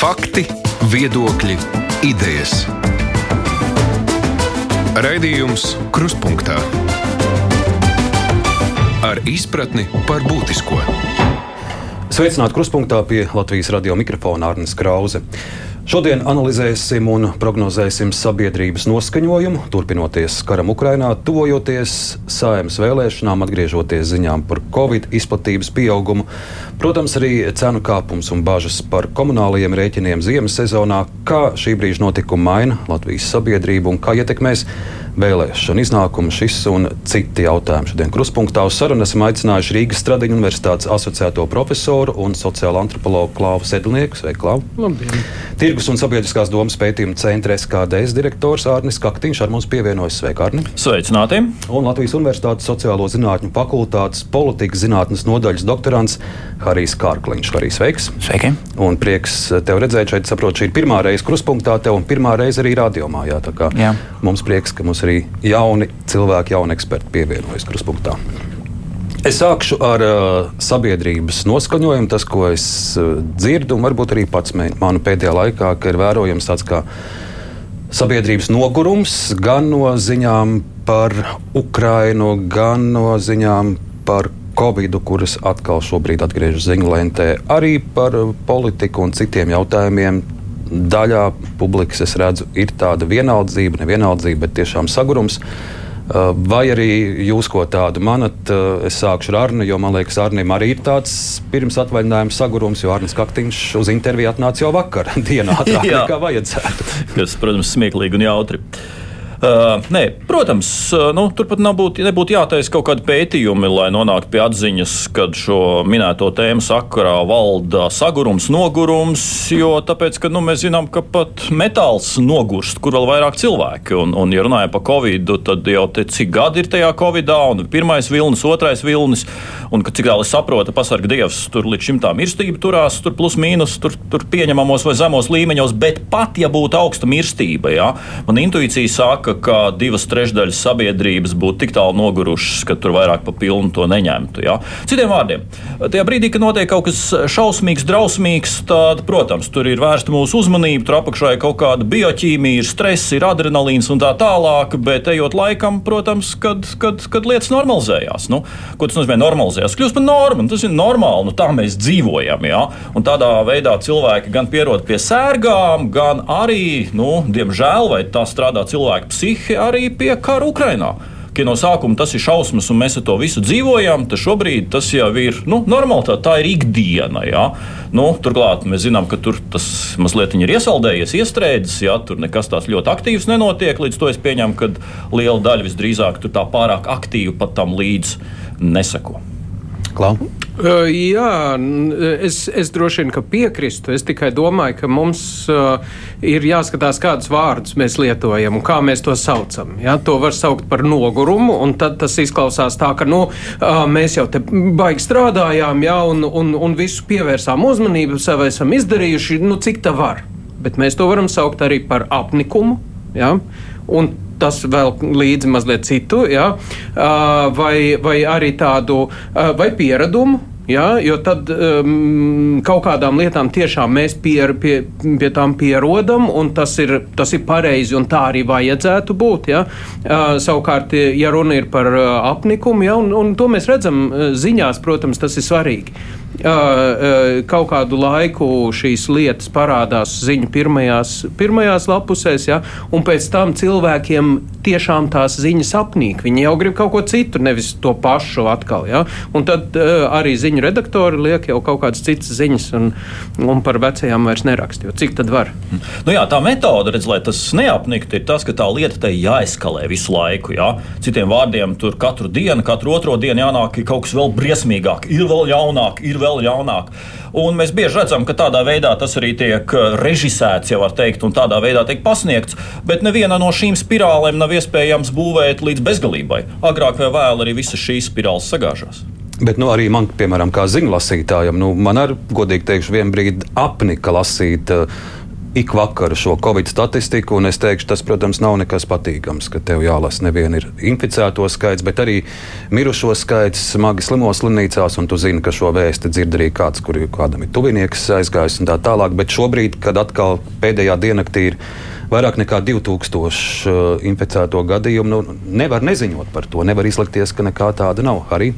Fakti, viedokļi, idejas. Raidījums Krustpunktā ar izpratni par būtisko. Sveicināti krustpunktā pie Latvijas radio mikrofona Arnijas Krause. Šodien analizēsim un prognozēsim sabiedrības noskaņojumu, turpinoties karam Ukrajinā, tuvojoties sājums vēlēšanām, atgriežoties ziņām par covid izplatības pieaugumu, protams, arī cenu kāpums un bažas par komunālajiem rēķiniem ziemas sezonā, kā šī brīža notikuma maina Latvijas sabiedrību un kā ietekmēs vēlēšanu iznākumu. Šis un citi jautājumi šodien krustpunktā uz sarunu esam aicinājuši Rīgas Stradiņu universitātes asociēto profesoru un sociālo antropologu Klāvu Sedlnieku. Sveiki, Klāvu! Labdien. Tirgus un sabiedriskās domas pētījuma centra SKDS direktors Arnis Kaktiņš ar mums pievienojas. Sveiki, Arni! Sveicināti! Un Latvijas Universitātes sociālo zinātņu fakultātes politikas zinātnes nodaļas doktorants Harijs Kārkliņš. Harijs, sveiks! Sveiki! Un prieks tev redzēt šeit, saprotu, šī ir pirmā reize krustpunktā tev un pirmā reize arī radiomā. Jā, tā kā Jā. mums prieks, ka mums arī jauni cilvēki, jauni eksperti pievienojas krustpunktā. Es sākšu ar uh, sabiedrības noskaņojumu. Tas, ko es uh, dzirdu, un varbūt arī pats manu pēdējā laikā, ka ir vērojams tāds kā sabiedrības nogurums gan no ziņām par Ukrainu, gan no ziņām par Covid, kuras atkal šobrīd atgriežas ziņu lentē, arī par politiku un citiem jautājumiem. Daļā publikas es redzu, ir tāda vienaldzība, nevienaldzība, bet tiešām sagurums. Uh, Vai arī jūs ko tādu manat? Uh, Es sākšu ar Arnu, jo man liekas, Arnim arī ir tāds pirms atvaļinājuma sagurums, jo Arnis Kaktiņš uz interviju atnāca jau vakar, dienā ātrāk nekā vajadzētu. Kas, protams, smieklīgi un jautri. Uh, nē, protams, uh, nu, turpat nebūtu, nebūtu jātaisa kaut kādi pētījumi, lai nonāktu pie atziņas, ka šo minēto tēmu sakarā valda sagurums, nogurums. Jo tāpēc, ka, nu, mēs zinām, ka pat metāls nogurst, kur vēl vairāk cilvēki. Un, un ja runājam par covid, tad jau te, cik gadi ir tajā covidā, un pirmais vilnis, otrais vilnis, un ka, cik tālu es saprotu, pasarga dievs tur līdz šim tā mirstība turās, tur plus mīnus, tur, tur pieņemamos vai zemos līmeņos, bet pat ja būtu augsta mirstība, jā, man intuīcija saka, ka divas trešdaļas sabiedrības būtu tik tālu nogurušas, ka tur vairāk pa pilnu to neņemtu. Jā. Citiem vārdiem, tajā brīdī, kad notiek kaut kas šausmīgs, drausmīgs, tad, protams, tur ir vērsta mūsu uzmanība, tur apakšā ir kaut kāda bioķīmija, ir stress, ir adrenalīns un tā tālāk, bet ejot laikam, protams, kad, kad, kad lietas normalizējās. Nu, ko tas nozīmē normalizējās? Kļūst par normu, tas ir normāli, nu tā mēs dzīvojam. Jā. Un tādā veidā cilvēki gan pierod pie sērgām, gan arī, nu, diemžēl, vai tā strādā cilvēku psihi, arī pie kara Ukrainā. Ka no sākuma tas ir šausmas, un mēs ar to visu dzīvojam, tad šobrīd tas jau ir nu, normāli. Tā, ir ikdiena. Ja? Nu, turklāt mēs zinām, ka tur tas mazliet ir iesaldējies, iestrēdzis. Ja? Tur nekas tāds ļoti aktīvs nenotiek. Līdz to es pieņemu, ka liela daļa visdrīzāk tur tā pārāk aktīvi pat tam līdz neseko. Klau? Uh, jā, es, es droši vien piekrītu. Es tikai domāju, ka mums uh, ir jāskatās, kādus vārdus mēs lietojam un kā mēs to saucam. Ja? To var saukt par nogurumu, un tas izklausās tā, ka nu, uh, mēs jau te baigi strādājām, ja? un, un, un visu pievērsām uzmanību, sev esam izdarījuši, nu, cik tā var. Bet mēs to varam saukt arī par apnikumu. Ja? Un tas vēl līdzi mazliet citu, ja? vai, vai arī tādu vai pieradumu. Ja, jo tad um, kaut kādām lietām tiešām mēs pier, pie, pie tām pierodam, un tas ir, tas ir pareizi, un tā arī vajadzētu būt. Ja. Uh, savukārt, ja runa ir par apnikumu, ja, un, un to mēs redzam ziņās, protams, tas ir svarīgi. Kaut kādu laiku šīs lietas parādās ziņu pirmajās, pirmajās lapusēs, ja, un pēc tam cilvēkiem tiešām tās ziņas apnīk. Viņi jau grib kaut ko citu, nevis to pašu atkal. Ja, un tad arī ziņu redaktori liek jau kaut kādas citas ziņas, un, un par vecajām vairs nerakst. Jo cik tad var? Nu jā, tā metode, redz, lai tas neapniktu, ir tas, ka tā lieta tai jāeskalē visu laiku. Jā. Citiem vārdiem, tur katru dienu, katru otro dienu jānāk kaut kas vēl briesmīgāk, ir vēl jaunāk, ir vēl jaunāk. Un mēs bieži redzam, ka tādā veidā tas arī tiek eh, režisēts, ja var teikt, un tādā veidā tiek pasniegts. Bet neviena no šīm spirālēm nav iespējams būvēt līdz bezgalībai. Agrāk vai vēlāk arī visas šīs spirāles sagāžās. Bet nu, arī man, piemēram, kā ziņu lasītājam, nu, man arī, godīgi teikšu, vienā brīdī apnika lasīt uh, ik vakaru šo covid statistiku, un es teikšu, tas, protams, nav nekas patīkams, ka tev jālasa nevien ir inficēto skaits, bet arī mirušo skaits smagi slimos slimnīcās, un tu zini, ka šo vēsti dzird arī kāds, kur kādam ir tuvinieks aizgājis un tā tālāk. Bet šobrīd, kad atkal pēdējā diennaktī ir vairāk nekā 2000 uh, inficēto gadījumu, nu, nevar neziņot par to, nevar izlikties, ka nekā tāda nav. Arī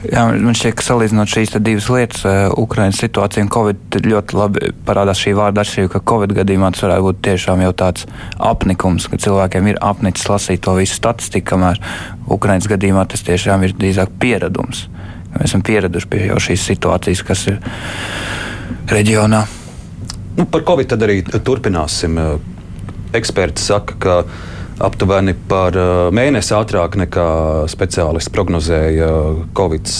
Jā, man šķiet, ka salīdzinot šīs divas lietas, uh, Ukraiņas situācija un Covid, ļoti labi parādās šī vārda atšķirība, ka Covid gadījumā tas varētu būt tiešām jau tāds apnikums, ka cilvēkiem ir apnicis lasīt to visu statistiku, kamēr Ukraiņas gadījumā tas tiešām ir drīzāk pieredums. Mēs esam pieraduši pie šīs situācijas, kas ir reģionā. Nu, par Covid arī turpināsim. Eksperti saka, ka aptuveni par uh, mēnesi ātrāk nekā speciālists prognozēja, Covid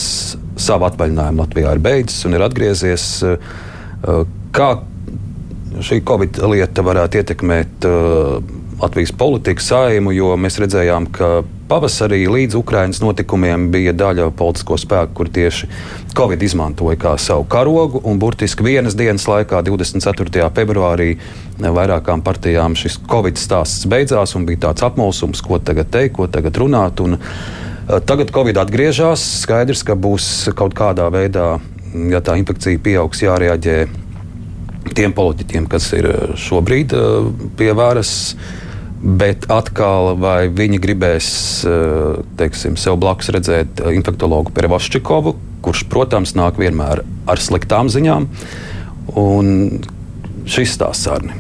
savu atvaļinājumu Latvijā ir beidzis un ir atgriezies. Uh, kā šī Covid lieta varētu ietekmēt uh, Latvijas politiku saimu, jo mēs redzējām, ka pavasarī līdz Ukraiņas notikumiem bija daļa politisko spēku, kur tieši Covid izmantoja kā savu karogu. Burtiski vienas dienas laikā, 24. februārī, vairākām partijām šis Covid stāsts beidzās un bija tāds apmulsums, ko tagad teikt, ko tagad runāt. Un, uh, tagad Covid atgriežas. Skaidrs, ka būs kaut kādā veidā, ja tā infekcija pieaugs, jārēģē tiem politiķiem, kas ir šobrīd uh, pie varas. Bet atkal, vai viņi gribēs teiksim, sev blakus redzēt infektuologu Perevaščikovu, kurš, protams, nāk vienmēr ar sliktām ziņām. Un šis stāsts arī.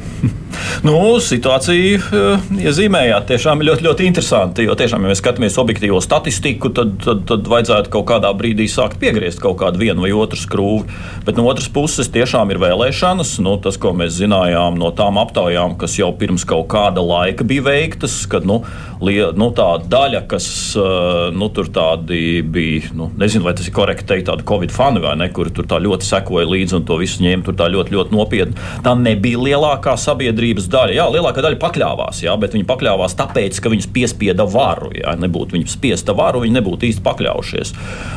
Nu, situācija uh, iezīmējāt tiešām ļoti, ļoti interesanti. Jo tiešām, ja mēs skatāmies objektīvo statistiku, tad, tad, tad vajadzētu kaut kādā brīdī sākt piegriezt kaut kādu vienu vai otru skrūvi. Bet no otras puses, tiešām ir vēlēšanas. Nu, tas, ko mēs zinājām no tām aptaujām, kas jau pirms kaut kāda laika bija veiktas, kad nu, lie, nu, tā daļa, kas uh, nu, tur bija, nu, nezinu, vai tas ir korekti teikt, tādi Covid fani vai ne, kur tur tā ļoti sekoja līdzi un to visu ņēma ļoti, ļoti nopietni. Tā nebija lielākā sabiedrība sabiedrības daļa. Jā, lielākā daļa pakļāvās, jā, bet viņi pakļāvās tāpēc, ka viņus piespieda varu. Ja nebūtu viņu spiesta varu, viņi nebūtu īsti pakļaujušies.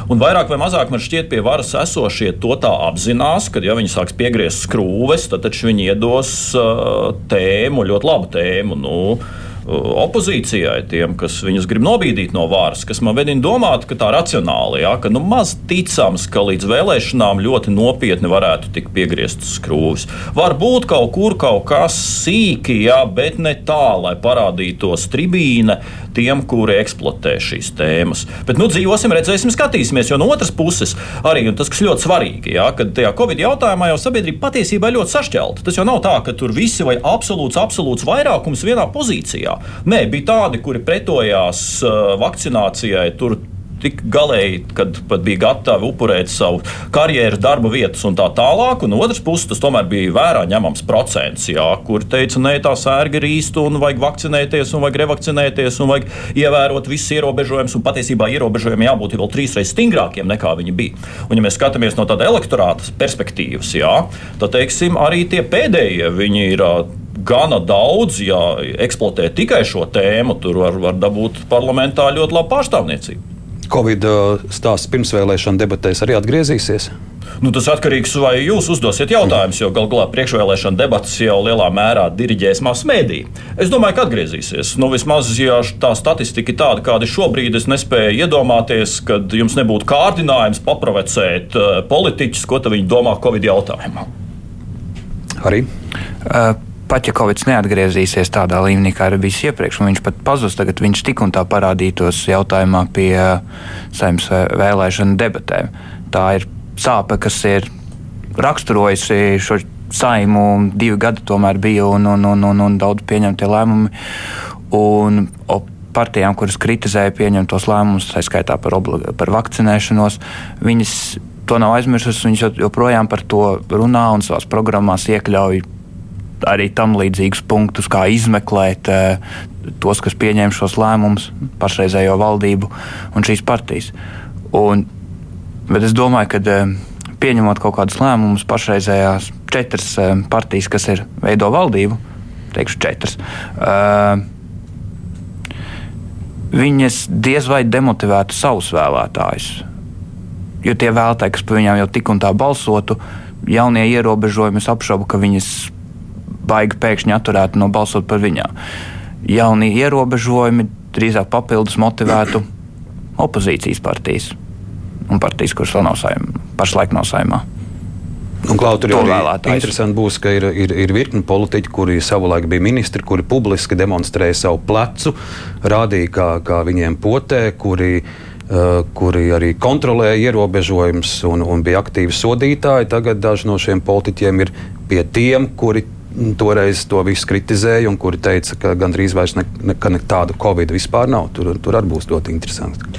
Un vairāk vai mazāk man šķiet, pie varas esošie to tā apzinās, ka, ja viņi sāks piegriezt skrūves, tad viņi iedos uh, tēmu, ļoti labu tēmu. Nu, opozīcijai, tiem, kas viņus grib nobīdīt no varas, kas man vedina domāt, ka tā racionāli, ja, ka nu, maz ticams, ka līdz vēlēšanām ļoti nopietni varētu tikt piegrieztas skrūves. Varbūt kaut kur kaut kas sīki, ja, bet ne tā, lai parādītos tribīne tiem, kuri eksploatē šīs tēmas. Bet nu, dzīvosim, redzēsim, skatīsimies. Jo no otras puses, arī tas, kas ļoti svarīgi, ja, kad tajā Covid jautājumā jau sabiedrība patiesībā ļoti sašķelta. Tas jau nav tā, ka tur visi vai absolūts, absolūts vairākums vienā pozīcijā. Nē, bija tādi, kuri pretojās uh, vakcinācijai. Tur tik galēji, kad pat bija gatavi upurēt savu karjeru, darba vietas un tā tālāk. Un otrs puses tas tomēr bija vērā ņemams procents, jā, kur teica, nē, tā sērga ir īsta un vajag vakcinēties, un vajag revakcinēties, un vajag ievērot visus ierobežojumus. Un patiesībā ierobežojumiem jābūt vēl trīsreiz stingrākiem nekā viņi bija. Un, ja mēs skatāmies no tāda elektorāta perspektīvas, jā, tad teiksim, arī tie pēdējie viņi ir gana daudz, ja eksploatē tikai šo tēmu, tur var, var dabūt parlamentā ļoti labu pārstāvniecību. Covid uh, stāsts pirmsvēlēšana debatēs arī atgriezīsies? Nu, tas atkarīgs no tā, vai jūs uzdosiet jautājumus, jo galu galā priekšvēlēšana debatas jau lielā mērā diriģēs masu mēdī. Es domāju, ka atgriezīsies. Nu, vismaz, ja tā statistika ir tāda, kāda ir šobrīd, es nespēju iedomāties, ka jums nebūtu kārdinājums paprovocēt uh, politiķus, ko viņi domā Covid jautājumā. Arī. Uh Covid neatgriezīsies tādā līmenī, kā ir bijis iepriekš, viņš pat pazudīs, tagad viņš tik un tā parādītos jautājumā pie uh, saimnes vēlēšanu debatēm. Tā ir sāpe, kas ir raksturojusi šo saimu, divi gadi tomēr bija un, un, un, un, un daudz pieņemtie lēmumi. Un, partijām, kuras kritizēja pieņemtos lēmumus, tā skaitā par, par vakcinēšanos, viņas to nav aizmirsušas. Viņas joprojām par to runā un savās programmās iekļauj arī tam līdzīgus punktus, kā izmeklēt uh, tos, kas pieņem šos lēmumus, pašreizējo valdību un šīs partijas. Un, bet es domāju, ka uh, pieņemot kaut kādus lēmumus, pašreizējās četras uh, partijas, kas ir veido valdību, teikšu četras. Uh, Viņas diez vai demotivētu savus vēlētājus. Jo tie vēlētāji, kas par viņiem jau tik un tā balsotu, jaunie ierobežojumi, apšaubu, ka viņas baigi pēkšņi atturētu no balsot par viņām. Jaunie ierobežojumi drīzāk papildus motivētu opozīcijas partijas un partijas, kuras vēl nav saimā, pašlaik nav saimā. Un, Klau, tur arī interesanti būs, ka ir, ir, ir virkni politiķi, kuri savulaik bija ministri, kuri publiski demonstrēja savu plecu, rādīja, kā, kā viņiem potē, kuri, uh, kuri arī kontrolēja ierobežojumus un, un bija aktīvi sodītāji. Tagad daži no šiem politiķiem ir pie tiem, kuri toreiz to visu kritizēja un kuri teica, ka gandrīz vairs ne, ne, ne tādu covid vispār nav. Tur, tur arī būs ļoti interesanti.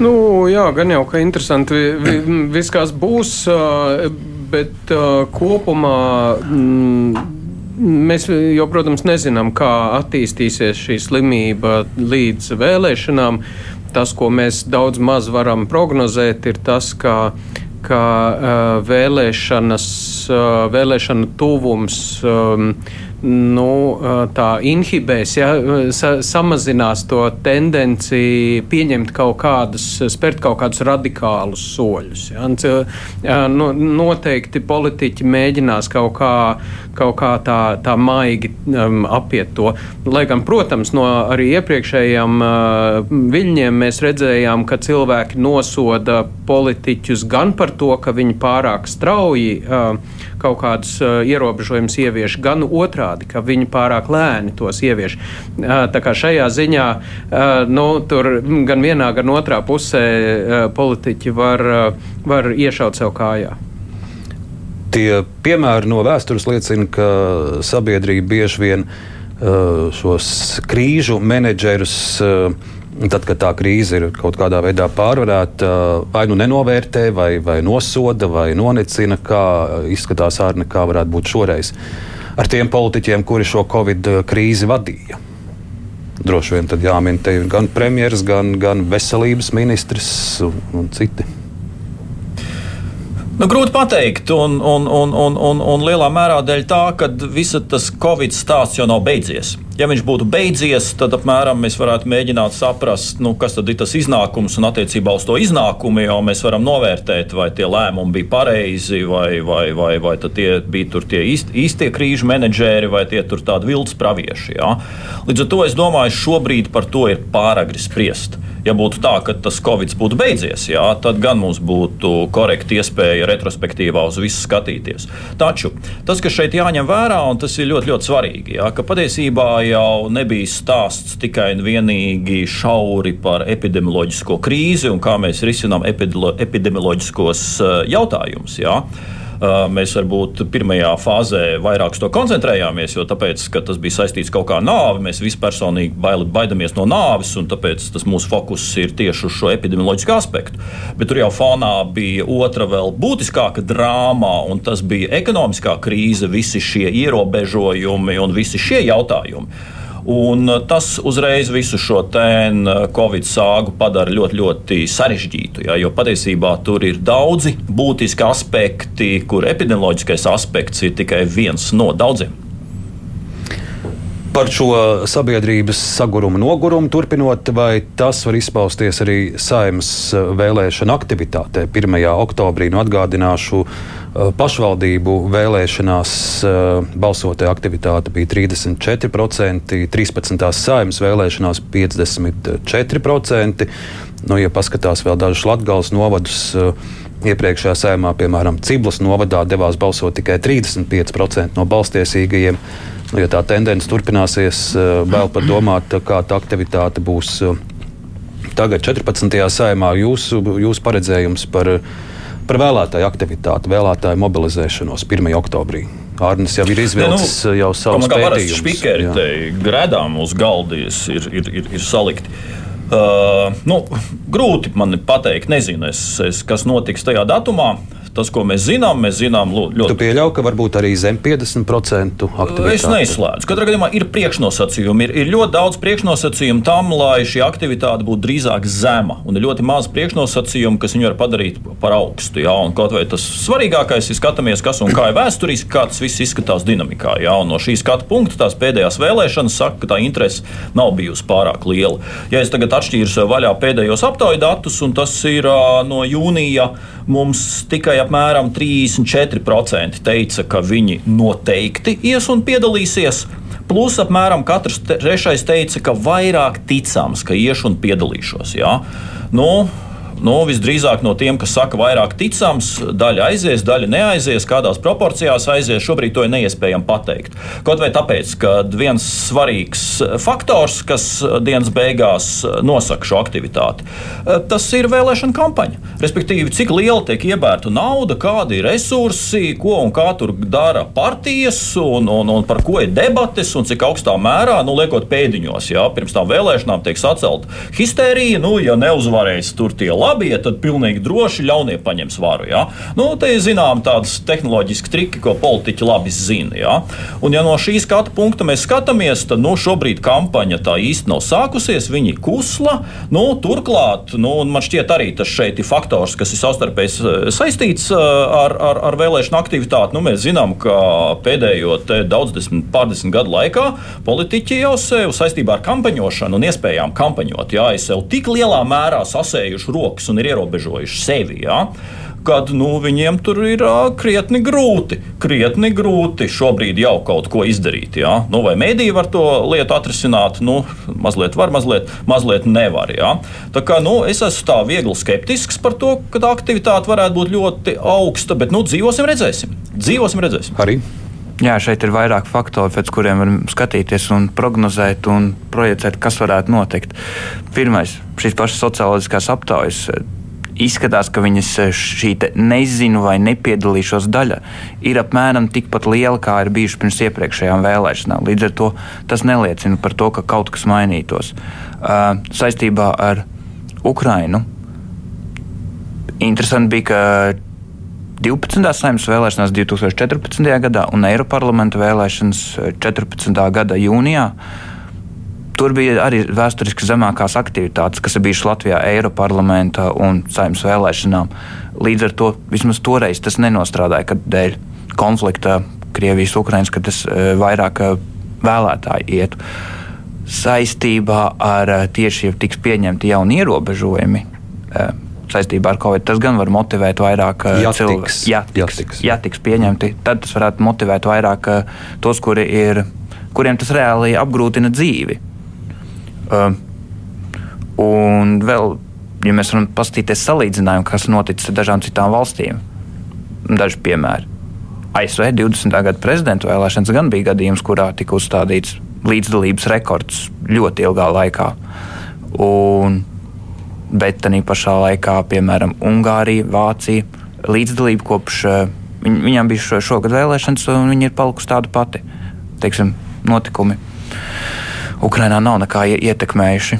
Nu, jā, gan jau, ka interesanti vi, vi, viss, kas būs. Uh, bet uh, kopumā. Mm, Mēs jau, protams, nezinām, kā attīstīsies šī slimība līdz vēlēšanām. Tas, ko mēs daudz maz varam prognozēt, ir tas, ka, ka uh, vēlēšanas, uh, vēlēšana tuvums um, nu, tā inhibēs, ja, sa, samazinās to tendenci pieņemt kaut kādus, spērt kaut kādus radikālus soļus. Ja. Nu, noteikti politiķi mēģinās kaut kā, kaut kā tā, tā maigi um, apiet to. Lai gan, protams, no arī iepriekšējiem uh, viļņiem mēs redzējām, ka cilvēki nosoda politiķus gan par to, ka viņi pārāk strauji uh, kaut kādus uh, ierobežojumus ievieš, gan otrādi, ka viņi pārāk lēni tos ievieš. Uh, tā kā šajā ziņā uh, nu, tur gan vienā, gan otrā pusē uh, politiķi var, uh, var iešaut sev kājā. Tie piemēri no vēstures liecina, ka sabiedrība bieži vien uh, šos krīžu menedžerus uh, Tad, kad tā krīze ir kaut kādā veidā pārvarēta, vai nu nenovērtē, vai, vai nosoda, vai nonicina, kā izskatās ārne, kā varētu būt šoreiz ar tiem politiķiem, kuri šo Covid krīzi vadīja. Droši vien tad jāmin te gan premjeras, gan, gan veselības ministrs un, un citi. Nu, grūti pateikt, un, un, un, un, un, un lielā mērā dēļ tā, ka visa tas Covid stāsts jau nav beidzies. Ja viņš būtu beidzies, tad apmēram mēs varētu mēģināt saprast, nu, kas tad ir tas iznākums un attiecībā uz to iznākumu jau mēs varam novērtēt, vai tie lēmumi bija pareizi, vai, vai, vai, vai tie bija tie īst, īstie krīžu menedžeri, vai tie tur tādi viltus pravieši. Ja? Līdz ar to es domāju, šobrīd par to ir pāragri spriest ja būtu tā, ka tas Covid būtu beidzies, jā, tad gan mums būtu korekta iespēja retrospektīvā uz visu skatīties. Taču tas, kas šeit jāņem vērā, un tas ir ļoti, ļoti svarīgi, jā, ka patiesībā jau nebija stāsts tikai un vienīgi šauri par epidemioloģisko krīzi un kā mēs risinām epidemioloģiskos eh, jautājumus. Jā. Mēs varbūt pirmajā fāzē vairāk to koncentrējāmies, jo tāpēc, tas bija saistīts kaut kā ar nāvi. Mēs visi personīgi baili, baidamies no nāves, un tāpēc tas mūsu fokus ir tieši uz šo epidemioloģisko aspektu. Bet tur jau fonā bija otra vēl būtiskāka drāma, un tas bija ekonomiskā krīze, visi šie ierobežojumi un visi šie jautājumi. Un uh, tas uzreiz visu šo uh, Covid sāgu padara ļoti, ļoti sarežģītu. Ja, jo patiesībā tur ir daudzi būtiski aspekti, kur epidemioloģiskais aspekts ir tikai viens no daudziem. Par šo sabiedrības sagurumu, nogurumu turpinot, vai tas var izpausties arī saimnes uh, vēlēšana aktivitātē 1. oktobrī? Nu, atgādināšu, uh, Eh, pašvaldību vēlēšanās eh, balsotāja aktivitāte bija 34%, 13. saimnes vēlēšanās 54%. Nu, ja paskatās vēl dažus latgāles novadus, eh, iepriekšējā saimā, piemēram, Ciblas novadā devās balsot tikai 35% no balstiesīgajiem. Nu, ja tā tendence turpināsies, vēl par domāt, kāda aktivitāte būs tagad 14. saimā. Jūsu, jūsu paredzējums par par vēlētāju aktivitāti, vēlētāju mobilizēšanos 1. oktobrī. Arnēs jau ir izvilcis ja, nu, jau savu pētījumu. Spīkeri te gredām uz galdies ir, ir, ir, ir salikti. Uh, nu, grūti man pateikt, nezinu, es, es, kas notiks tajā datumā. Tas, ko mēs zinām, mēs zinām ļoti. Tu pieļauj, ka varbūt arī zem 50% aktivitāte? Es neizslēdzu. Katrā gadījumā ir priekšnosacījumi. Ir, ir ļoti daudz priekšnosacījumu tam, lai šī aktivitāte būtu drīzāk zema. Un ir ļoti maz priekšnosacījumu, kas viņu var padarīt par augstu. Jā, un kaut vai tas svarīgākais ir skatāmies, kas un kā ir vēsturiski, kā tas viss izskatās dinamikā. Jā, un no šī skatu punkta tās pēdējās vēlēšanas saka, ka tā interese nav bijusi pārāk liela. Ja es tagad atšķīru vaļā pēdējos aptaujas datus, un tas ir no jūnija, mums tikai apmēram 34% teica, ka viņi noteikti ies un piedalīsies. Plus apmēram katrs trešais teica, ka vairāk ticams, ka iešu un piedalīšos. Ja? Nu, Nu, visdrīzāk no tiem, kas saka, vairāk ticams, daļa aizies, daļa neaizies, kādās proporcijās aizies. Šobrīd to ir neiespējami pateikt. Kaut vai tāpēc, ka viens svarīgs faktors, kas dienas beigās nosaka šo aktivitāti, tas ir vēlēšana kampaņa. Respektīvi, cik liela tiek iebērta nauda, kādi ir resursi, ko un kā tur dara partijas, un, un, un par ko ir debates, un cik augstā mērā, nu, liekot pēdiņos, jā, pirms tam vēlēšanām tiek sacelta histērija, nu, ja neuzvarēs tur tie labi labi, ja tad pilnīgi droši ļaunie paņems varu. Ja? Nu, te ir zinām tādas tehnoloģiski triki, ko politiķi labi zina. Ja? Un, ja no šī skatu punkta mēs skatāmies, tad nu, šobrīd kampaņa tā īsti nav sākusies, viņi kusla. Nu, turklāt, nu, man šķiet, arī tas šeit ir faktors, kas ir savstarpēji saistīts ar, ar, ar vēlēšanu aktivitāti. Nu, mēs zinām, ka pēdējo daudz desmit, pārdesmit gadu laikā politiķi jau sev saistībā ar kampaņošanu un iespējām kampaņot, jā, sev tik lielā mērā sasējuši rokas rokas un ir ierobežojuši sevi. Ja? kad nu, viņiem tur ir uh, krietni grūti, krietni grūti šobrīd jau kaut ko izdarīt. Ja? Nu, vai mēdīji var to lietu atrisināt? Nu, mazliet var, mazliet, mazliet nevar. Ja? Tā kā, nu, es esmu tā viegli skeptisks par to, ka tā aktivitāte varētu būt ļoti augsta, bet nu, dzīvosim, redzēsim. Dzīvosim, redzēsim. Arī. Jā, šeit ir vairāk faktori, pēc kuriem varam skatīties un prognozēt un projicēt, kas varētu notikt. Pirmais, šīs pašas socioloģiskās aptaujas. Izskatās, ka viņas šī nezinu vai nepiedalīšos daļa ir apmēram tikpat liela, kā ir bijuši pirms iepriekšējām vēlēšanām. Līdz ar to tas neliecina par to, ka kaut kas mainītos. Uh, saistībā ar Ukrainu interesanti bija, ka 12. saimnes vēlēšanās 2014. gadā un Eiroparlamenta vēlēšanas 14. Eh, gada jūnijā. Tur bija arī vēsturiski zemākās aktivitātes, kas ir bijušas Latvijā, Eiroparlamenta un saimnes vēlēšanām. Līdz ar to vismaz toreiz tas nenostrādāja, kad dēļ konflikta Krievijas, Ukrainas, kad tas eh, vairāk eh, vēlētāji ietu. Saistībā ar tieši tiks pieņemti jauni ierobežojumi saistībā ar Covid. Tas gan var motivēt vairāk eh, cilvēku. Ja tiks, ja tiks pieņemti, tad tas varētu motivēt vairāk eh, tos, kuri ir, kuriem tas reāli apgrūtina dzīvi. Uh, un vēl, ja mēs varam paskatīties salīdzinājumu, kas noticis ar dažām citām valstīm, daži piemēri. ASV 20. gada prezidenta vēlēšanas gan bija gadījums, kurā tika uzstādīts līdzdalības rekords ļoti ilgā laikā. Un bet tā pašā laikā, piemēram, Ungārija, Vācija līdzdalība kopš eh, viņ, viņām bija šogad vēlēšanas, un viņi ir palikusi tāda pati. Teiksim, notikumi Ukrainā nav nekā ietekmējuši.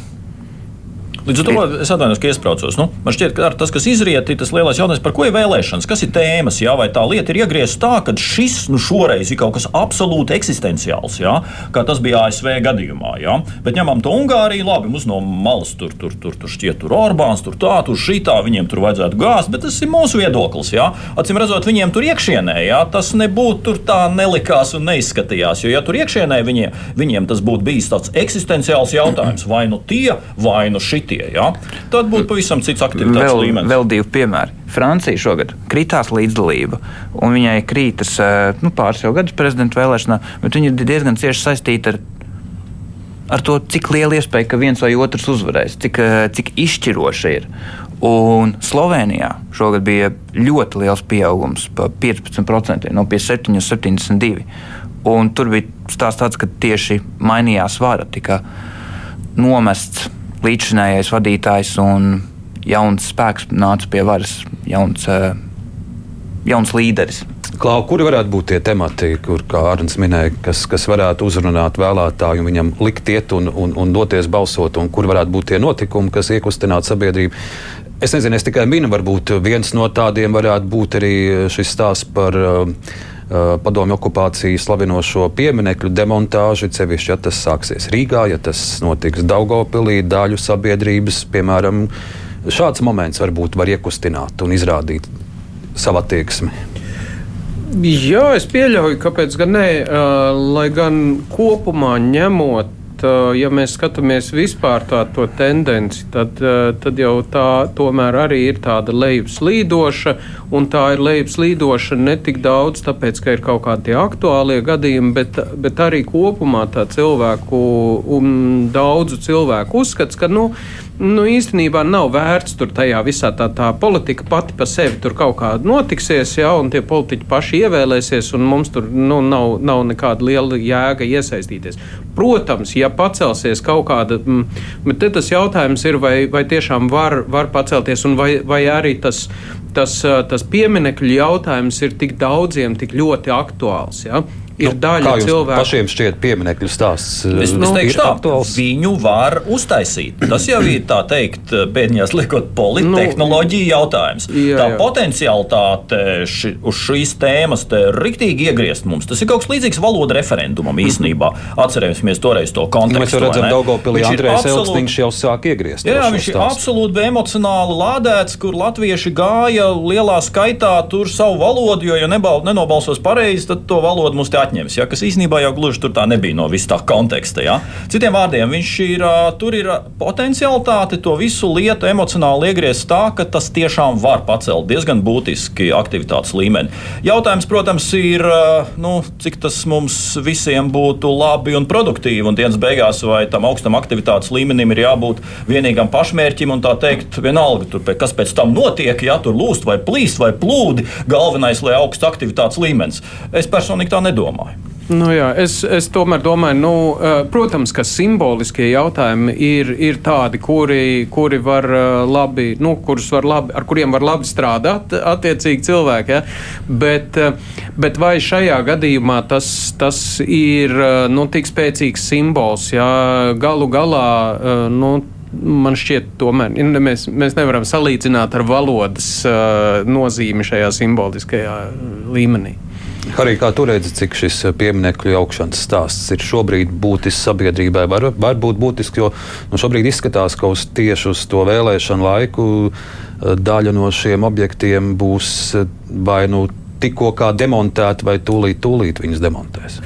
Līdz ar to es atvainojos, ka iesprādzos. Nu, man šķiet, ka tas, kas izriet, ir tas lielais jautājums, par ko ir vēlēšanas, kas ir tēmas. Jā, vai tā lieta ir iegriezta tā, ka šis nu, šoreiz ir kaut kas absolūti eksistenciāls, jā, kā tas bija ASV gadījumā. Jā. Bet ņemam to Ungāriju, labi, mums no malas tur, tur, tur, tur šķiet, tur Orbāns, tur tā, tur šitā, viņiem tur vajadzētu gāzt, bet tas ir mūsu viedoklis. Jā. Acīm redzot, viņiem tur iekšienē jā, tas nebūtu tur tā nelikās un neizskatījās. Jo, ja tur iekšienē viņiem, viņiem tas būtu bijis tāds eksistenciāls jautājums, vai nu tie, vai nu šitie šitie. Ja? Tad būtu pavisam cits aktivitātes vēl, līmenis. Vēl divi piemēri. Francija šogad kritās līdzdalība, un viņai krītas eh, nu, pāris jau gadus prezidenta vēlēšanā, bet viņa ir diezgan cieši saistīta ar ar to, cik liela iespēja, ka viens vai otrs uzvarēs, cik, eh, cik izšķiroši ir. Un Slovenijā šogad bija ļoti liels pieaugums, pa 15%, no 57 līdz 72. Un tur bija stāsts tāds, ka tieši mainījās vara, tika nomests līdzšinējais vadītājs un jauns spēks nāca pie varas, jauns, eh, jauns līderis. Klau, kuri varētu būt tie temati, kur, kā Arnēs minēja, kas, kas varētu uzrunāt vēlētāju, viņam likt iet un, un, un doties balsot, un kur varētu būt tie notikumi, kas iekustinātu sabiedrību? Es nezinu, es tikai minu, varbūt viens no tādiem varētu būt arī šis stāsts par Uh, padomju okupāciju slavinošo pieminiektu demontāžu, cevišķi, ja tas sāksies Rīgā, ja tas notiks Daugopilī, daļu sabiedrības, piemēram, šāds moments varbūt var iekustināt un izrādīt savu attieksmi. Jā, es pieļauju, kāpēc gan ne, uh, lai gan kopumā ņemot bet, ja mēs skatāmies vispār tā, to tendenci, tad, tad jau tā tomēr arī ir tāda lejupslīdoša, un tā ir lejupslīdoša ne tik daudz tāpēc, ka ir kaut kādi aktuālie gadījumi, bet, bet arī kopumā tā cilvēku un daudzu cilvēku uzskats, ka, nu, nu, īstenībā nav vērts tur tajā visā tā, tā politika pati pa sevi tur kaut kā notiksies, ja, un tie politiķi paši ievēlēsies, un mums tur nu, nav, nav nekāda liela jēga iesaistīties. Protams, ja pacelsies kaut kāda, mm, bet tas jautājums ir, vai, vai tiešām var, var pacelties, un vai, vai arī tas, tas, tas pieminekļu jautājums ir tik daudziem, tik ļoti aktuāls. Ja? Ir nu, daļa cilvēku. Pašiem šķiet pieminiektu stāsts. Es, nu, es teikšu tā, aktuāls. viņu var uztaisīt. Tas jau ir tā teikt, pēdiņās liekot polittehnoloģiju nu, jautājums. Jā, tā jā. potenciālitāte ši, uz šīs tēmas te riktīgi iegriezt mums. Tas ir kaut kas līdzīgs valoda referendumam īstenībā. Atcerēsimies toreiz to kontekstu. Mēs redzam, Daugopilī Andrejs absolūt... Elksniņš jau sāk iegriezt. Jā, viņš ir absolūti emocionāli lādēts, kur latvieši gāja lielā skaitā tur savu valodu, jo, ja nebal, nenobalsos pareizi, tad to valodu mums te atņem atņems, ja, kas īstenībā jau gluži tur tā nebija no vis tā konteksta. Ja. Citiem vārdiem, viņš ir, tur ir potenciālitāte to visu lietu emocionāli iegriezt tā, ka tas tiešām var pacelt diezgan būtiski aktivitātes līmeni. Jautājums, protams, ir, nu, cik tas mums visiem būtu labi un produktīvi, un dienas beigās vai tam augstam aktivitātes līmenim ir jābūt vienīgam pašmērķim, un tā teikt, vienalga, tur, kas pēc tam notiek, ja tur lūst vai plīst vai plūdi, galvenais, lai augsts aktivitātes līmenis. Es personīgi tā nedomāju domāju. Nu jā, es, es tomēr domāju, nu, eh, protams, ka simboliskie jautājumi ir, ir tādi, kuri, kuri var eh, labi, nu, var labi, ar kuriem var labi strādāt, attiecīgi cilvēki. Ja? Bet, eh, bet vai šajā gadījumā tas, tas ir nu, tik spēcīgs simbols? Ja? Galu galā. Nu, man šķiet, tomēr mēs, mēs nevaram salīdzināt ar valodas uh, nozīmi šajā simboliskajā līmenī. Arī kā tu redzi, cik šis pieminiektu augšanas stāsts ir šobrīd būtisks sabiedrībai, var, var būt būtisks, jo nu, šobrīd izskatās, ka uz tieši uz to vēlēšanu laiku eh, daļa no šiem objektiem būs eh, vai nu tikko kā demontēta, vai tūlīt, tūlīt viņas demontēs.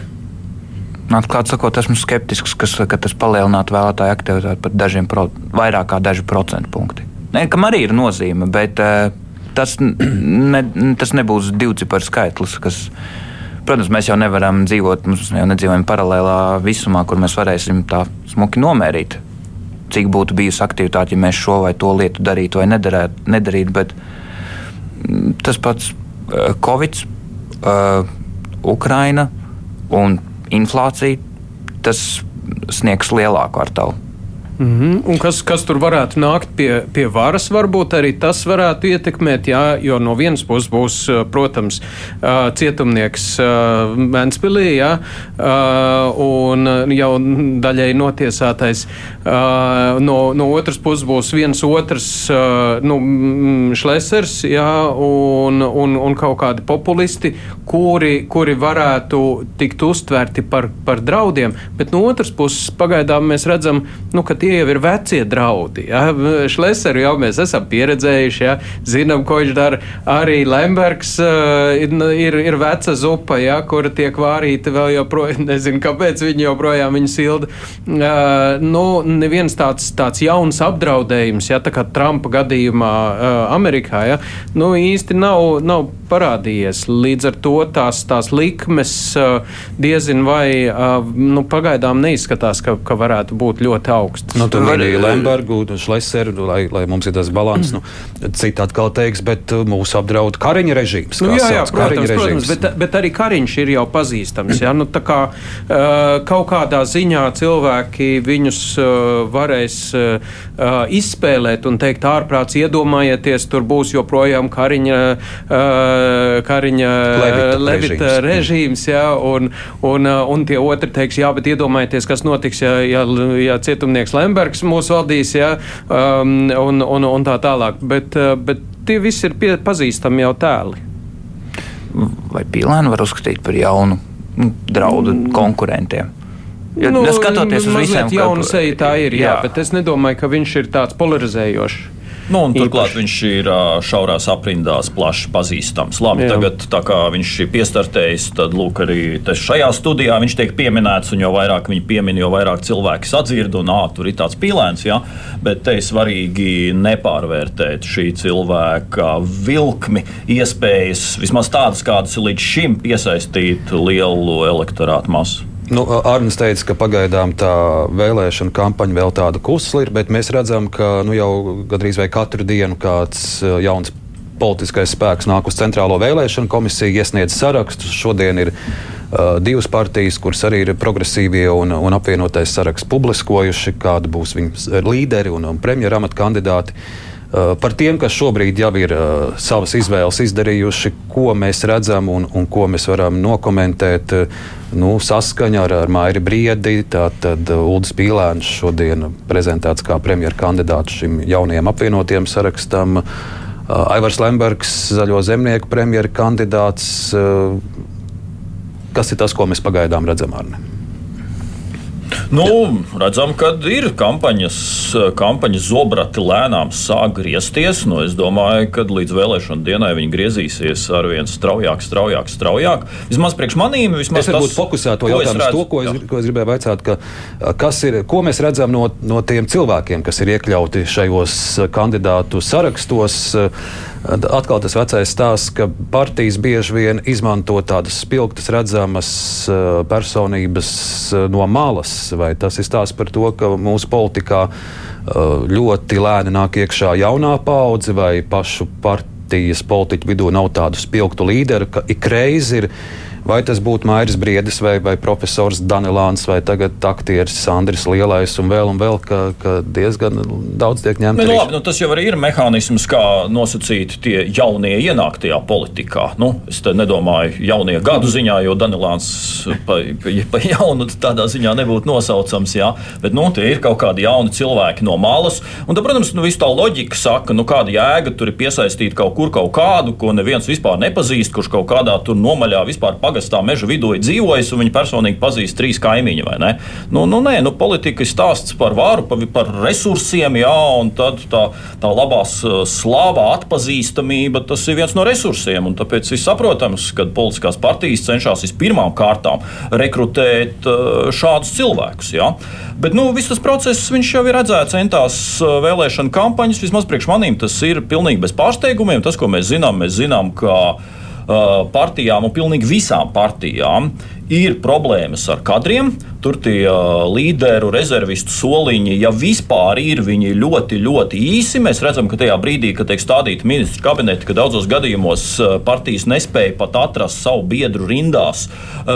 Atklāti sakot, esmu skeptisks, kas, ka tas palielinātu vēlētāju aktivitāti par dažiem, pro, vairāk kā daži procentu punkti. Ne, kam arī ir nozīme, bet uh, tas, ne, tas nebūs divciparu skaitlis. Kas, protams, mēs jau nevaram dzīvot, mēs jau nedzīvojam paralēlā visumā, kur mēs varēsim tā smuki nomērīt, cik būtu bijusi aktivitāte, ja mēs šo vai to lietu darītu vai nedarētu. nedarīt, bet mm, tas pats uh, Covid, uh, Ukraina un inflācija, tas sniegs lielāku ar tavu. Mm -hmm. Un kas, kas tur varētu nākt pie, pie varas, varbūt arī tas varētu ietekmēt, jā, jo no vienas puses būs, protams, cietumnieks Vēnspilī, jā, un jau daļai notiesātais. No, no otras puses būs viens otrs nu, šlesers, jā, un, un, un kaut kādi populisti, kuri, kuri varētu tikt uztverti par, par draudiem, bet no otras puses pagaidām mēs redzam, nu, ka tie jau ir vecie draudi. Ja? Šleseru jau mēs esam pieredzējuši, ja? zinām, ko viņš dara. Arī Lembergs uh, ir, ir veca zupa, ja? kura tiek vārīta vēl joprojām. Nezinu, kāpēc viņi joprojām viņu silda. Uh, nu, neviens tāds, tāds jauns apdraudējums, ja tā kā Trumpa gadījumā uh, Amerikā, ja? nu, īsti nav, nav parādījies. Līdz ar to tās, tās likmes uh, diezin vai nu, pagaidām neizskatās, ka, ka varētu būt ļoti augstas. Nu, tur var, arī Lembergu, Šleseru, lai, lai mums ir tas balans. Mm. Nu, Citi atkal teiks, bet uh, mūs apdraud Kariņa režīms. Nu, jā, jā, protams, protams bet, bet arī Kariņš ir jau pazīstams. Ja? Nu, kā, uh, kaut kādā ziņā cilvēki viņus uh, varēs izspēlēt un teikt, ārprāts iedomājieties, tur būs joprojām Kariņa, Kariņa Levita, Levita režīms, režīms ja? un, un, un tie otri teiks, jā, bet iedomājieties, kas notiks, ja, ja, ja cietumnieks Levits. Lembergs mūs vadīs, ja, um, un, un, un tā tālāk. Bet, uh, bet tie visi ir pie, pazīstami jau tēli. Vai Pīlēnu var uzskatīt par jaunu nu, draudu mm. konkurentiem? Ja, nu, skatoties uz visiem, jaunu seju tā ir, jā, jā, bet es nedomāju, ka viņš ir tāds polarizējošs. Nu, turklāt viņš ir šaurās aprindās plaši pazīstams. Labi, Jā. tagad, kā viņš ir piestartējis, tad lūk, arī šajā studijā viņš tiek pieminēts, jo vairāk viņi piemin, jo vairāk cilvēki sadzird, un ā, tur ir tāds pīlēns. Ja? Bet te ir svarīgi nepārvērtēt šī cilvēka vilkmi, iespējas, vismaz tādas, kādas ir līdz šim, piesaistīt lielu elektorātu masu. Nu, Arnēs teica, ka pagaidām tā vēlēšana kampaņa vēl tāda kusla ir, bet mēs redzam, ka nu, jau gandrīz vai katru dienu kāds jauns politiskais spēks nāk uz Centrālo vēlēšanu komisiju, iesniedz sarakstus. Šodien ir uh, divas partijas, kuras arī ir progresīvie un, un apvienotais saraksts publiskojuši, kādi būs viņu līderi un, un premjera amata kandidāti. Uh, par tiem, kas šobrīd jau ir uh, savas izvēles izdarījuši, ko mēs redzam un, un ko mēs varam nokomentēt. Uh, nu, saskaņa ar, ar Maiju Briedi, tātad Ulris Pīlēns šodien prezentēts kā premjeras kandidāts šim jaunajam apvienotiem sarakstam. Aivars Lembergs, zaļo zemnieku premjeras kandidāts. Kas ir tas, ko mēs pagaidām redzam? Arne? Nu, redzam, ka ir kampaņas, kampaņas zobrati lēnām sāk griezties. Nu, es domāju, ka līdz vēlēšanu dienai viņi griezīsies ar vien straujāk, straujāk, straujāk. Vismaz priekš manīm, vismaz es varbūt fokusētu jautājumu uz to, ko es, ko es gribēju vaicāt, ka, kas ir, ko mēs redzam no, no tiem cilvēkiem, kas ir iekļauti šajos kandidātu sarakstos. Atkal tas vecais stāsts, ka partijas bieži vien izmanto tādas spilgtas, redzamas personības no malas. Vai tas ir stāsts par to, ka mūsu politikā ļoti lēni nāk iekšā jaunā paudze vai pašu partijas politiķu vidū nav tādu spilgtu līderu, ka ik reizi ir Vai tas būtu Mairis Briedis vai, vai profesors Danilāns vai tagad aktieris Sandris Lielais un vēl un vēl, ka, ka diezgan daudz tiek ņemts. Nu, labi, nu, tas jau arī ir mehānisms, kā nosacīt tie jaunie ienāktajā politikā. Nu, es te nedomāju jaunie gadu ziņā, jo Danilāns pa, pa, pa jaunu tādā ziņā nebūtu nosaucams, jā, bet nu, tie ir kaut kādi jauni cilvēki no malas. Un, tad, protams, nu, viss tā loģika saka, nu, kāda jēga tur ir piesaistīt kaut kur kaut kādu, ko neviens vispār nepazīst, kurš kaut kādā tur nomaļā vispār pagaidām pagastā meža vidū ir dzīvojis, un viņi personīgi pazīst trīs kaimiņu. Nu, nu, nē, nu, politika ir stāsts par varu, par, par resursiem, jā, un tad tā, tā labās slāvā atpazīstamība tas ir viens no resursiem. Tāpēc ir saprotams, ka politiskās partijas cenšas vispirmām kārtām rekrutēt šādus cilvēkus. Jā. Bet nu, viss tas process jau ir redzēts centās vēlēšana kampaņas. Vismaz priekš manīm tas ir pilnīgi bez pārsteigumiem. Tas, ko mēs zinām, mēs zinām, ka partijām un pilnīgi visām partijām ir problēmas ar kadriem. Tur tie līderu rezervistu soliņi, ja vispār ir, viņi ļoti, ļoti īsi. Mēs redzam, ka tajā brīdī, kad tiek stādīta ministra kabineta, ka daudzos gadījumos partijas nespēja pat atrast savu biedru rindās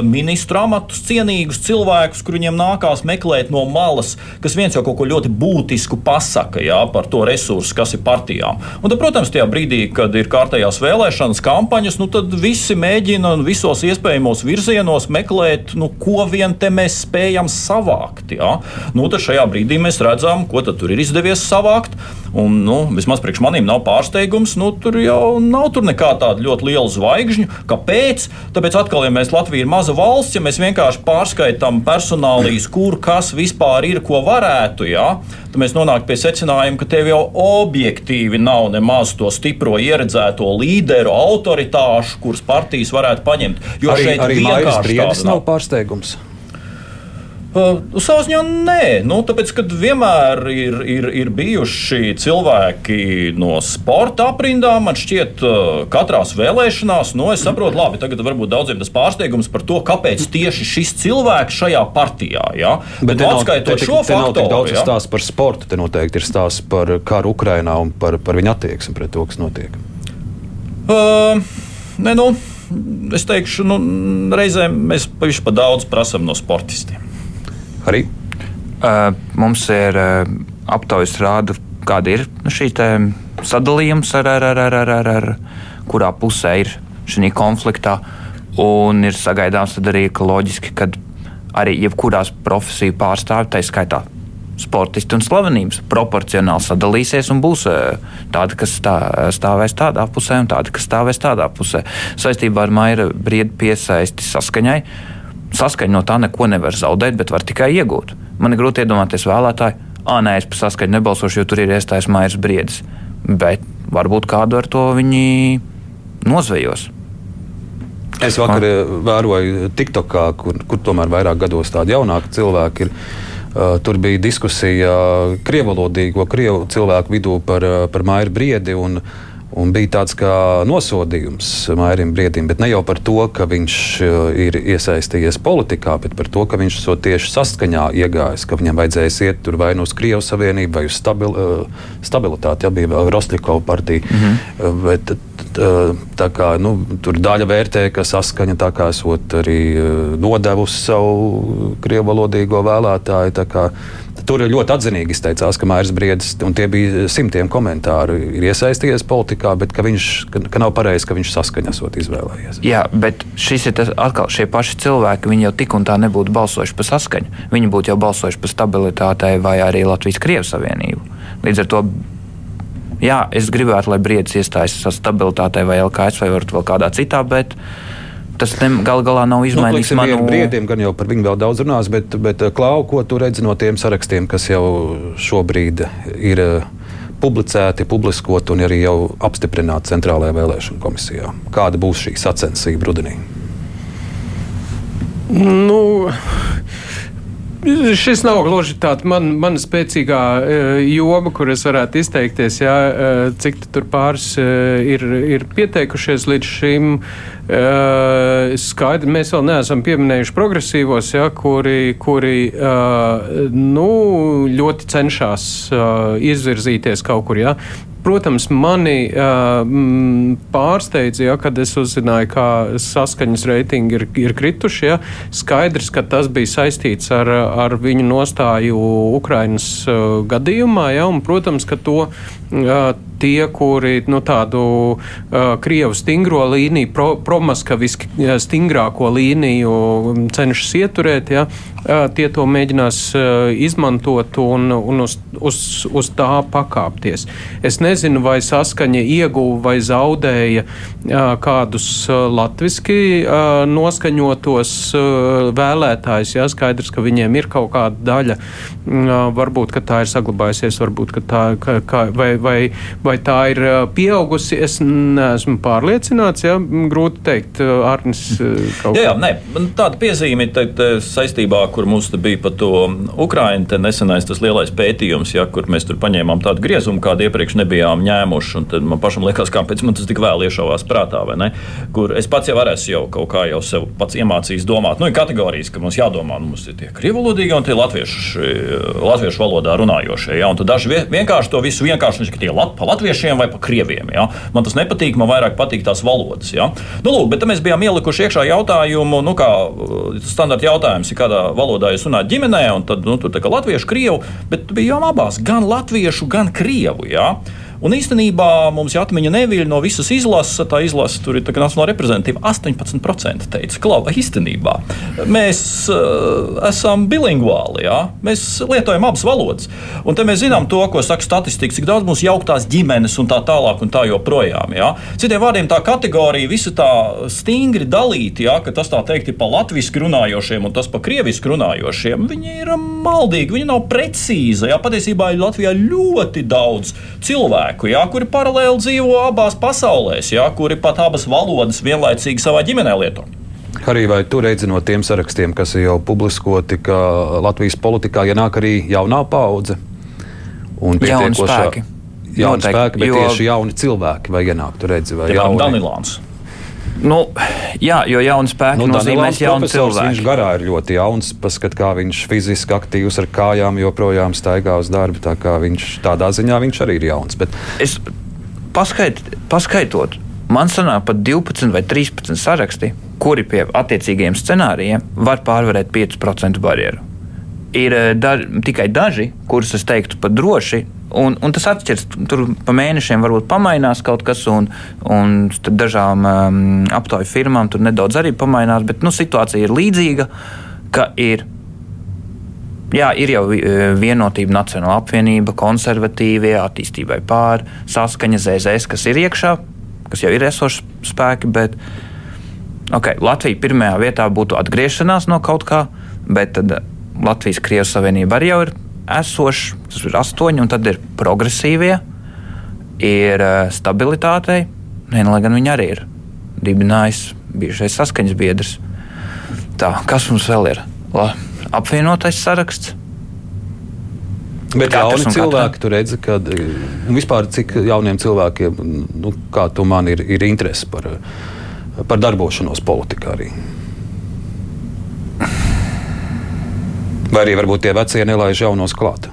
ministru amatus cienīgus cilvēkus, kur viņiem nākās meklēt no malas, kas viens jau kaut ko ļoti būtisku pasaka jā, par to resursu, kas ir partijām. Un tad, protams, tajā brīdī, kad ir kārtējās vēlēšanas kampaņas, nu, tad visi mēģina visos iespējamos virzienos meklēt, nu, ko vien te mēs spējam savākt. Ja? Nu, šajā brīdī mēs redzam, ko tur ir izdevies savākt. Un, nu, vismaz priekš maniem nav pārsteigums, nu, tur jau nav tur nekā tāda ļoti liela zvaigžņu. Kāpēc? Tāpēc, atkal, ja mēs Latvija ir maza valsts, ja mēs vienkārši pārskaitām personālijas, kur kas vispār ir, ko varētu, ja, tad mēs nonākam pie secinājuma, ka tev jau objektīvi nav nemaz to stipro ieredzēto līderu, autoritāšu, kuras partijas varētu paņemt. Jo arī, šeit arī Mairis Briedis nav pārsteigums. Ziņā nē, nu, tāpēc, ka vienmēr ir, ir, ir bijuši cilvēki no sporta aprindām. Man šķiet, uh, katrās vēlēšanās, nu, es saprotu, labi, tagad varbūt daudziem tas pārsteigums par to, kāpēc tieši šis cilvēks šajā partijā. Ja? Bet, Bet nu, atskaitot šo faktoru. Nav tik daudz ja? stāstu par sportu, te noteikti ir stāsts par karu Ukrainā un par, par viņu attieksmi pret to, kas notiek. Uh, ne, nu, es teikšu, nu, reizēm mēs pavisam pa daudz prasām no sportistiem arī? Uh, mums ir uh, aptaujas rāda, kāda ir nu, šī sadalījums, ar, ar, ar, ar, ar, ar kurā pusē ir šī konfliktā. Un ir sagaidāms arī, ka loģiski, ka arī jebkurās profesiju pārstāvji, tā skaitā sportisti un slavenības, proporcionāli sadalīsies un būs tādi, kas stā, stāvēs tādā pusē un tādi, kas stāvēs tādā pusē. Saistībā ar Maira briedu piesaisti saskaņai saskaņu no tā neko nevar zaudēt, bet var tikai iegūt. Man ir grūti iedomāties vēlētāju, ah, nē, es par saskaņu nebalsošu, jo tur ir iestājis Maijas briedis. bet varbūt kādu ar to viņi nozvejos. Es vakar Man... vēroju TikTokā, kur, kur tomēr vairāk gados tādi jaunāki cilvēki ir. Uh, tur bija diskusija krievalodīgo krievu cilvēku vidū par, par Maiju Briedi. Un, uh, Un bija tāds kā nosodījums Mairim Briedim, bet ne jau par to, ka viņš uh, ir iesaistījies politikā, bet par to, ka viņš to tieši saskaņā iegājis, ka viņam vajadzēs iet tur vai nu uz Krievijas Savienību, vai uz stabil, uh, stabilitāti, ja bija vēl Rostļikova partija. Mm -hmm. Bet, tā kā, nu, tur daļa vērtē, ka saskaņa tā kā esot arī nodevusi savu krievu valodīgo vēlētāju. Tur ļoti atzinīgi izteicās, ka Mairs Briedis, un tie bija simtiem komentāru, ir iesaistījies politikā, bet ka, viņš, ka, ka nav pareizi, ka viņš saskaņasot izvēlējies. Jā, bet šis ir tas atkal šie paši cilvēki, viņi jau tik un tā nebūtu balsojuši par saskaņu. Viņi būtu jau balsojuši par stabilitātei vai arī Latvijas-Krievijas Savienību. Līdz ar to jā, es gribētu, lai Briedis iestājas stabilitātei vai LKS vai vēl kādā citā, bet tas gal galā nav nu, izmainījis nu, manu brīdim, gan jau par viņu vēl daudz runās, bet, bet eh, Klau, ko tu redzi no tiem sarakstiem, kas jau šobrīd ir eh, publicēti, publiskoti un arī jau apstiprināti Centrālajā vēlēšana komisijā? Kāda būs šī sacensība rudenī? Nu, Šis nav gluži tāds man, mana spēcīgā uh, joma, kur es varētu izteikties. Jā, uh, cik tur pāris uh, ir, ir pieteikušies līdz šim. Skaidri, mēs vēl neesam pieminējuši progresīvos, jā, kuri, kuri nu, ļoti cenšas izvirzīties kaut kur. Jā. Protams, mani uh, pārsteidza, ja, kad es uzzināju, ka saskaņas reitingi ir, ir krituši. Ja. Skaidrs, ka tas bija saistīts ar, ar viņu nostāju Ukrainas uh, gadījumā. Ja, un, protams, ka to tie, kuri nu, tādu uh, krievu stingro līniju, pro, promaskaviski stingrāko līniju cenšas ieturēt, ja, uh, tie to mēģinās uh, izmantot un, un uz, uz, uz tā pakāpties. Es nezinu, vai saskaņa ieguva vai zaudēja uh, kādus uh, latviski uh, noskaņotos uh, vēlētājus. Ja, skaidrs, ka viņiem ir kaut kāda daļa, uh, varbūt tā ir saglabājusies, varbūt tā, ka, ka, vai, vai, Vai tā ir pieaugusi, es neesmu pārliecināts. Ja? Grūti teikt, Arnis. Jā, jā, nē, tāda piezīme ir saistībā, kur mums bija par to Ukraiņu nesenais tas lielais pētījums, ja, kur mēs tur paņēmām tādu griezumu, kādu iepriekš nebijām ņēmuši. Tad man pašam liekas, kāpēc man tas tik vēl iešāvās prātā, vai ne? Kur es pats jau varēšu jau kaut kā jau sev pats iemācījis domāt. Nu, ir kategorijas, ka mums jādomā, nu, mums ir tie krievalodīgi un tie latviešu, latviešu valodā runājošie. Ja? Un tad daži vienkārši to visu vienkārši, ka tie lat, pa latviešiem vai pa krieviem. Ja? Man tas nepatīk, man vairāk patīk tās valodas. Ja? Nu, lūk, bet mēs bijām ielikuši iekšā jautājumu, nu, kā uh, standarta jautājums, kādā valodā jūs runājat ģimenē, un tad nu, tur tā kā latviešu, krievu, bet bijām abās, gan latviešu, gan krievu. Ja? Un īstenībā mums ir atmiņa neviļ no visas izlases. Tā izlase tur ir tā nacionāla reprezentatīva. 18% teica, ka īstenībā mēs uh, esam bilingvāli. Ja? Mēs lietojam abas valodas. Un te mēs zinām to, ko saka statistika, cik daudz mums jauktās ģimenes un tā tālāk un tā joprojām. Ja? Citiem vārdiem tā kategorija visa tā stingri dalīta, ja? ka tas tā teikt ir pa latviešu runājošiem un tas pa krievisku runājošiem. Viņi ir maldīgi, viņi nav precīzi. Ja? Patiesībā Latvijā ļoti daudz cilvēku cilvēku, jā, kuri paralēli dzīvo abās pasaulēs, jā, kuri pat abas valodas vienlaicīgi savā ģimenē lieto. Arī vai tu redzi no tiem sarakstiem, kas ir jau publiskoti, ka Latvijas politikā ienāk arī jaunā paudze un pietiekošā jauni spēki, bet jo... tieši jauni cilvēki vai ienāk, tu redzi, vai jauni Danilāns. Nu, jā, jo jauns spēks nu, nozīmē jaunu cilvēku. Viņš garā ir ļoti jauns. Paskat, kā viņš fiziski aktīvs ar kājām joprojām staigā uz darbu. Tā viņš, tādā ziņā viņš arī ir jauns. Bet... Es paskait, paskaitot, man sanāk pat 12 vai 13 saraksti, kuri pie attiecīgiem scenārijiem var pārvarēt 5% barjeru. Ir eh, da, tikai daži, kurus es teiktu pat droši, Un, un tas atšķiras. Tur pa mēnešiem varbūt pamainās kaut kas, un, un dažām um, aptauju firmām tur nedaudz arī pamainās. Bet nu, situācija ir līdzīga, ka ir. Jā, ir jau e, vienotība, Nacionāla apvienība, konservatīvie, attīstībai pāri, saskaņa ZZS, kas ir iekšā, kas jau ir esošs spēki. Bet, okay, Latvija pirmajā vietā būtu atgriešanās no kaut kā, bet tad Latvijas-Krievijas Savienība arī jau ir esošs, tas ir astoņi, un tad ir progresīvie. ir uh, stabilitātei, ne, lai gan viņi arī ir dibinājis bijušais saskaņas biedrs. Tā, kas mums vēl ir? La, apvienotais saraksts. Bet Katrs jauni un cilvēki, tu redzi, ka nu, vispār cik jauniem cilvēkiem, nu, kā tu man ir, ir interese par, par darbošanos politikā arī. Vai arī varbūt tie vecie nelaiž jaunos klāt.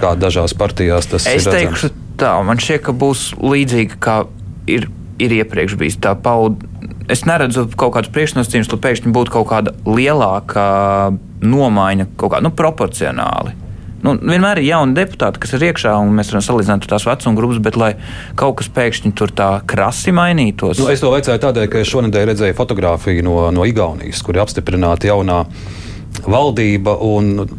Kā dažās partijās tas Es ir. teikšu tā, man šķiet, ka būs līdzīgi kā ir, ir iepriekš bijis. Tā pauda, es neredzu kaut kādus priekšnosacījumus, lai pēkšņi būtu kaut kāda lielāka nomaiņa, kaut kā nu, proporcionāli. Nu, vienmēr ir jauni deputāti, kas ir iekšā, un mēs varam salīdzināt tās vecuma grupas, bet lai kaut kas pēkšņi tur tā krasi mainītos. Nu, es to vajadzēju tādēļ, ka es šonadēļ redzēju fotografiju no, no Igaunijas, kur ir apstiprināta jaunā valdība.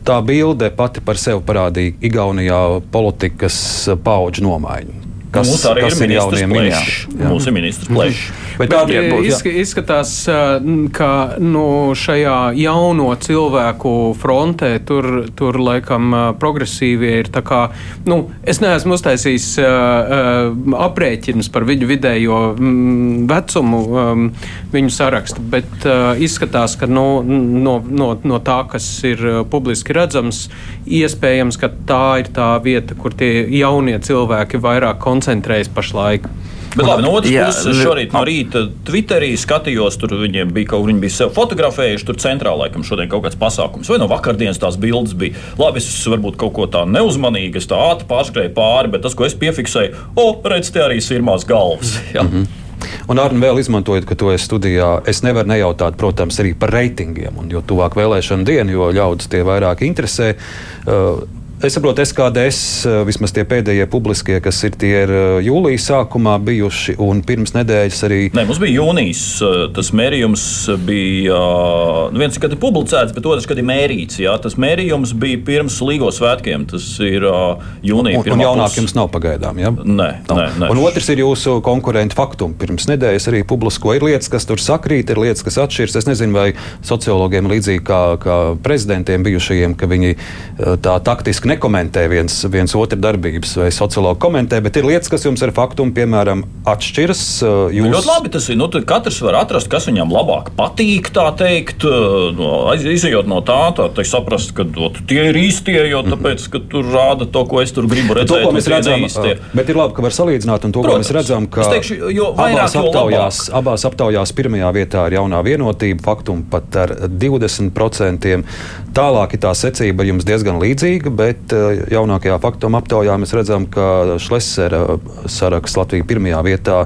Tā bilde pati par sevi parādīja Igaunijā politikas pauģu nomaiņu. Kas, Mums arī kas ir ministrs jaunie Plešs. ministri? Jā. Mums ir ministrs Plešs. Bet Bet, būtu, jā. izska- izskatās, eh, ka nu, šajā jauno cilvēku frontē tur, tur laikam eh, progresīvie ir. tā Kā, nu, es neesmu uztaisījis uh, aprēķinus par viņu vidējo mm, vecumu, um, viņu sarakstu, bet uh, izskatās, ka nu, no, no, no tā, kas ir publiski redzams, iespējams, ka tā ir tā vieta, kur tie jaunie cilvēki vairāk koncentrējas pašlaik. Bet labi, no otras Jā, puses, es li- šorīt no rīta Twitterī skatījos, tur viņiem bija kaut viņi bija sevi fotografējuši, tur centrā laikam šodien kaut kāds pasākums. Vai no vakardienas tās bildes bija. Labi, es varbūt kaut ko tādu neuzmanīgu, es tā ātri pārskrēju pāri, bet tas, ko es piefiksēju, o, redz, te arī ir sirmās galvas. Jā. Mm -hmm. Un arī vēl izmantojot, ka to es studijā, es nevaru nejautāt, protams, arī par reitingiem. Un jo tuvāk vēlēšana diena, jo ļaudis tie vairāk interesē. Uh, Es saprotu, SKDS, uh, vismaz tie pēdējie publiskie, kas ir tie ir uh, jūlijas sākumā bijuši, un pirms nedēļas arī Nē, mums bija jūnijas. uh, Tas mērījums bija nu, viens, kad ir publicēts, bet otrs, kad ir mērīts. Jā. Tas mērījums bija pirms Līgo svētkiem. Tas ir jūnija. Un, un jaunāk jums nav pagaidām. Ja? Nē, Nav. nē, nē. Un otrs ir jūsu konkurenta faktums. Pirms nedēļas arī publisko ir lietas, kas tur sakrīt, ir lietas, kas atšķiras. Es nezinu, vai sociologiem līdzīgi kā, kā prezidentiem bijušajiem, ka viņi eh, tā taktiski nekomentē viens, viens otru darbības, vai sociologi komentē, bet ir lietas, kas jums ar faktumu, piemēram, atšķiras. eh, Nu, Jūs... Ļoti labi tas ir. Nu, katrs var atrast, kas viņam labāk patīk. Tā teikt, no, aiz- izejot no tā, tā teikt, saprast, ka ot, tie ir īstie, jo tāpēc, ka tur rāda to, ko es tur gribu Bet To, redzēt. ko un mēs redzam, neīstie. eh, bet ir labi, ka var salīdzināt, un to, Protams. mēs redzam, ka teikšu, jo vairāk, abās, aptaujās, abās aptaujās pirmajā vietā ir jaunā vienotība, faktum pat ar 20%. Tālāk ir tā secība jums diezgan līdzīga, bet eh, jaunākajā faktuma aptaujā mēs redzam, ka Šlesera saraksts Latvija pirmajā vietā.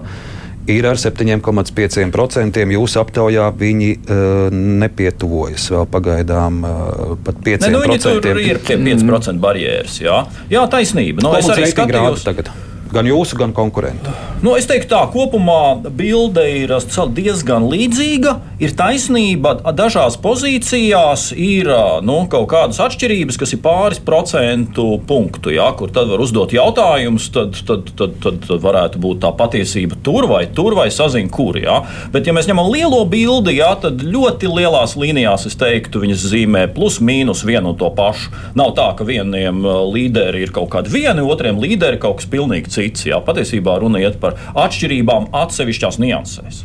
Ir ar 7,5%. Jūsu aptaujā viņi uh, nepietuvojas vēl pagaidām uh, pat 5%. Ne, nu, tur ir tie 5% barjeras. Jā, jā taisnība. Nu, Ko es arī skatījos. tagad? Gan jūsu, gan konkurentu. Nu, es teiktu, tā kopumā bilde ir diezgan līdzīga. Ir taisnība, dažās pozīcijās ir nu, kaut kādas atšķirības, kas ir pāris procentu punktu. Jā, kur tad var uzdot jautājumus, tad, tad, tad, tad, tad varētu būt tā patiesība tur vai tur, vai sazina, kur. Jā. Bet, ja mēs ņemam lielo bildi, jā, tad ļoti lielās līnijās es teiktu, viņas zīmē plus mīnus vienu un to pašu. Nav tā, ka vieniem uh, līderi ir kaut kādi vieni, otriem līderi kaut kas pilnīgi cits. Jā. Patiesībā runa iet par atšķirībām atsevišķās niansēs.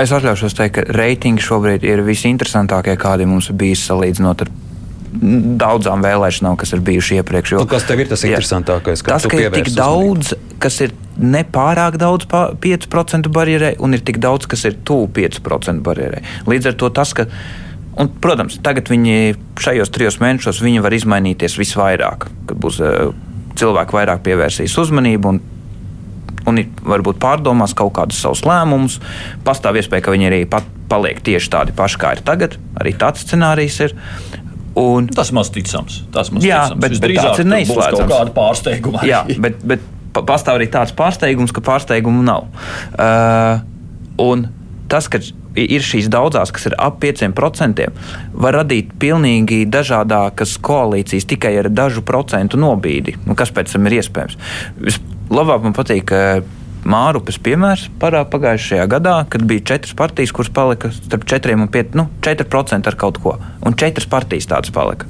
Es atļaušos teikt, ka reitingi šobrīd ir visinteresantākie, kādi mums ir bijis salīdzinot ar daudzām vēlēšanām, kas ir bijušas iepriekš. Nu, kas tev ir tas Jā. interesantākais? Tas, ka ir tik daudz, kas ir nepārāk daudz, pa- 5% barjerē, un ir tik daudz, kas ir tuvu 5% barjerē. Līdz ar to tas, ka. Un, protams, tagad viņi šajos trijos mēnešos viņi var izmainīties visvairāk, kad būs uh, cilvēki vairāk pievērsīs uzmanību. Un, Un varbūt pārdomās kaut kādus savus lēmumus. Pastāv iespēja, ka viņi arī pat paliek tieši tādi paši, kā ir tagad. Arī tāds scenārijs ir. Un, Tas maz ticams. Tas maz Jā, ticams. bet- tāds ir neizslēdzams. Kaut kāda pārsteiguma. Jā, bet, bet pa- pastāv arī tāds pārsteigums, ka pārsteigumu nav. Uh, un tas, ka ir šīs daudzās, kas ir ap 5%, var radīt pilnīgi dažādākas koalīcijas tikai ar dažu procentu nobīdi. Nu, kas pēc tam ir iespējams? Vislabāk man patīk. Mārupes piemērs parāda pagājušajā gadā, kad bija četras partijas, kuras palika starp 4 un 5, nu, 4% ar kaut ko. Un četras partijas tādas palika.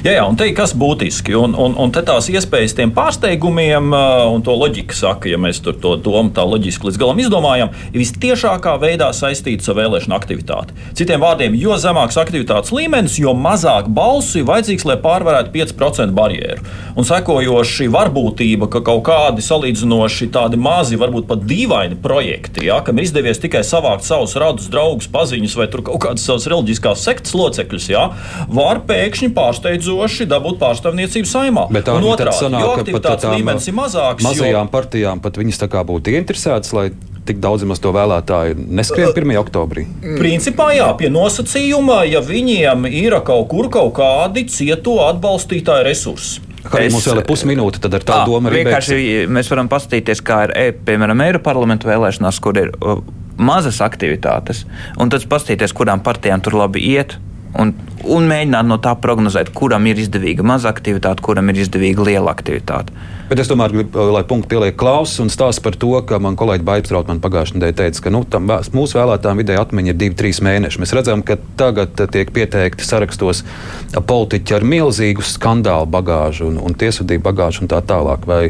Jā, jā, un te ir kas būtiski. Un, un, un te tās iespējas tiem pārsteigumiem, un to loģika saka, ja mēs tur to domu tā loģiski līdz galam izdomājam, ir vistiešākā veidā saistīts ar vēlēšanu aktivitāti. Citiem vārdiem, jo zemāks aktivitātes līmenis, jo mazāk balsu ir vajadzīgs, lai pārvarētu 5% barjeru. Un sekojoši varbūtība, ka kaut kādi salīdzinoši tādi mazi, varbūt pat dīvaini projekti, ja, kam ir izdevies tikai savākt savus radus, draugus, paziņas vai kaut kādas savas reliģiskās sektas locekļus, ja, var pēkšņi pārsteidzoši dabūt pārstāvniecību saimā. Bet tā ir otrādi, jo aktivitātes līmenis ir mazāks. Mazajām jo... partijām pat viņas tā kā būtu ieinteresētas, lai tik daudz maz to vēlētāju neskrien 1. oktobrī? Principā, jā, pie nosacījuma, ja viņiem ir kaut kur kaut kādi cieto atbalstītāju resursi. Kā arī mums vēl ir pusminūte, tad ar tā domu arī vienkārši beigsim. mēs varam paskatīties, kā ir, e, piemēram, Eiropas parlamentu vēlēšanās, kur ir mazas aktivitātes, un tad paskatīties, kurām partijām tur labi iet un, un mēģināt no tā prognozēt, kuram ir izdevīga maza aktivitāte, kuram ir izdevīga liela aktivitāte. Bet es tomēr gribu, lai punktu pieliek klausus un stāsta par to, ka man kolēģi Baibstraut man pagājušajā nedēļā teica, ka nu, tam, mūsu vēlētājiem vidēji atmiņa ir 2-3 mēneši. Mēs redzam, ka tagad tiek pieteikti sarakstos politiķi ar milzīgu skandālu bagāžu un, un tiesvedību bagāžu un tā tālāk. Vai,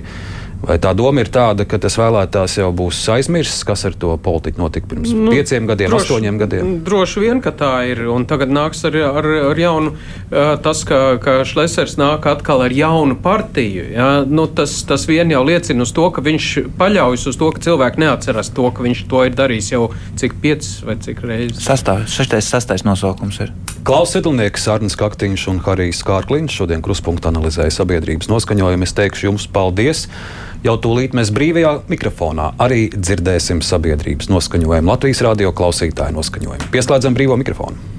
Vai tā doma ir tāda, ka tas vēlētājs jau būs aizmirsis, kas ar to politiku notika pirms nu, pieciem gadiem, droši, astoņiem gadiem? Droši vien, ka tā ir. Un tagad nāks ar, ar, ar jaunu, tas, ka, ka Šlesers nāk atkal ar jaunu partiju. Ja? Nu, tas, tas vien jau liecina uz to, ka viņš paļaujas uz to, ka cilvēki neatceras to, ka viņš to ir darījis jau cik piecas vai cik reizes. Sastāv, sastais, sastais nosaukums ir. Klaus Sedlnieks, Arnis Kaktiņš un Harijs Kārkliņš šodien kruspunktā analizēja sabiedrības noskaņojumu. Es teikšu jums paldies! Jau tūlīt mēs brīvajā mikrofonā arī dzirdēsim sabiedrības noskaņojumu, Latvijas radio klausītāju noskaņojumu. Pieslēdzam brīvo mikrofonu.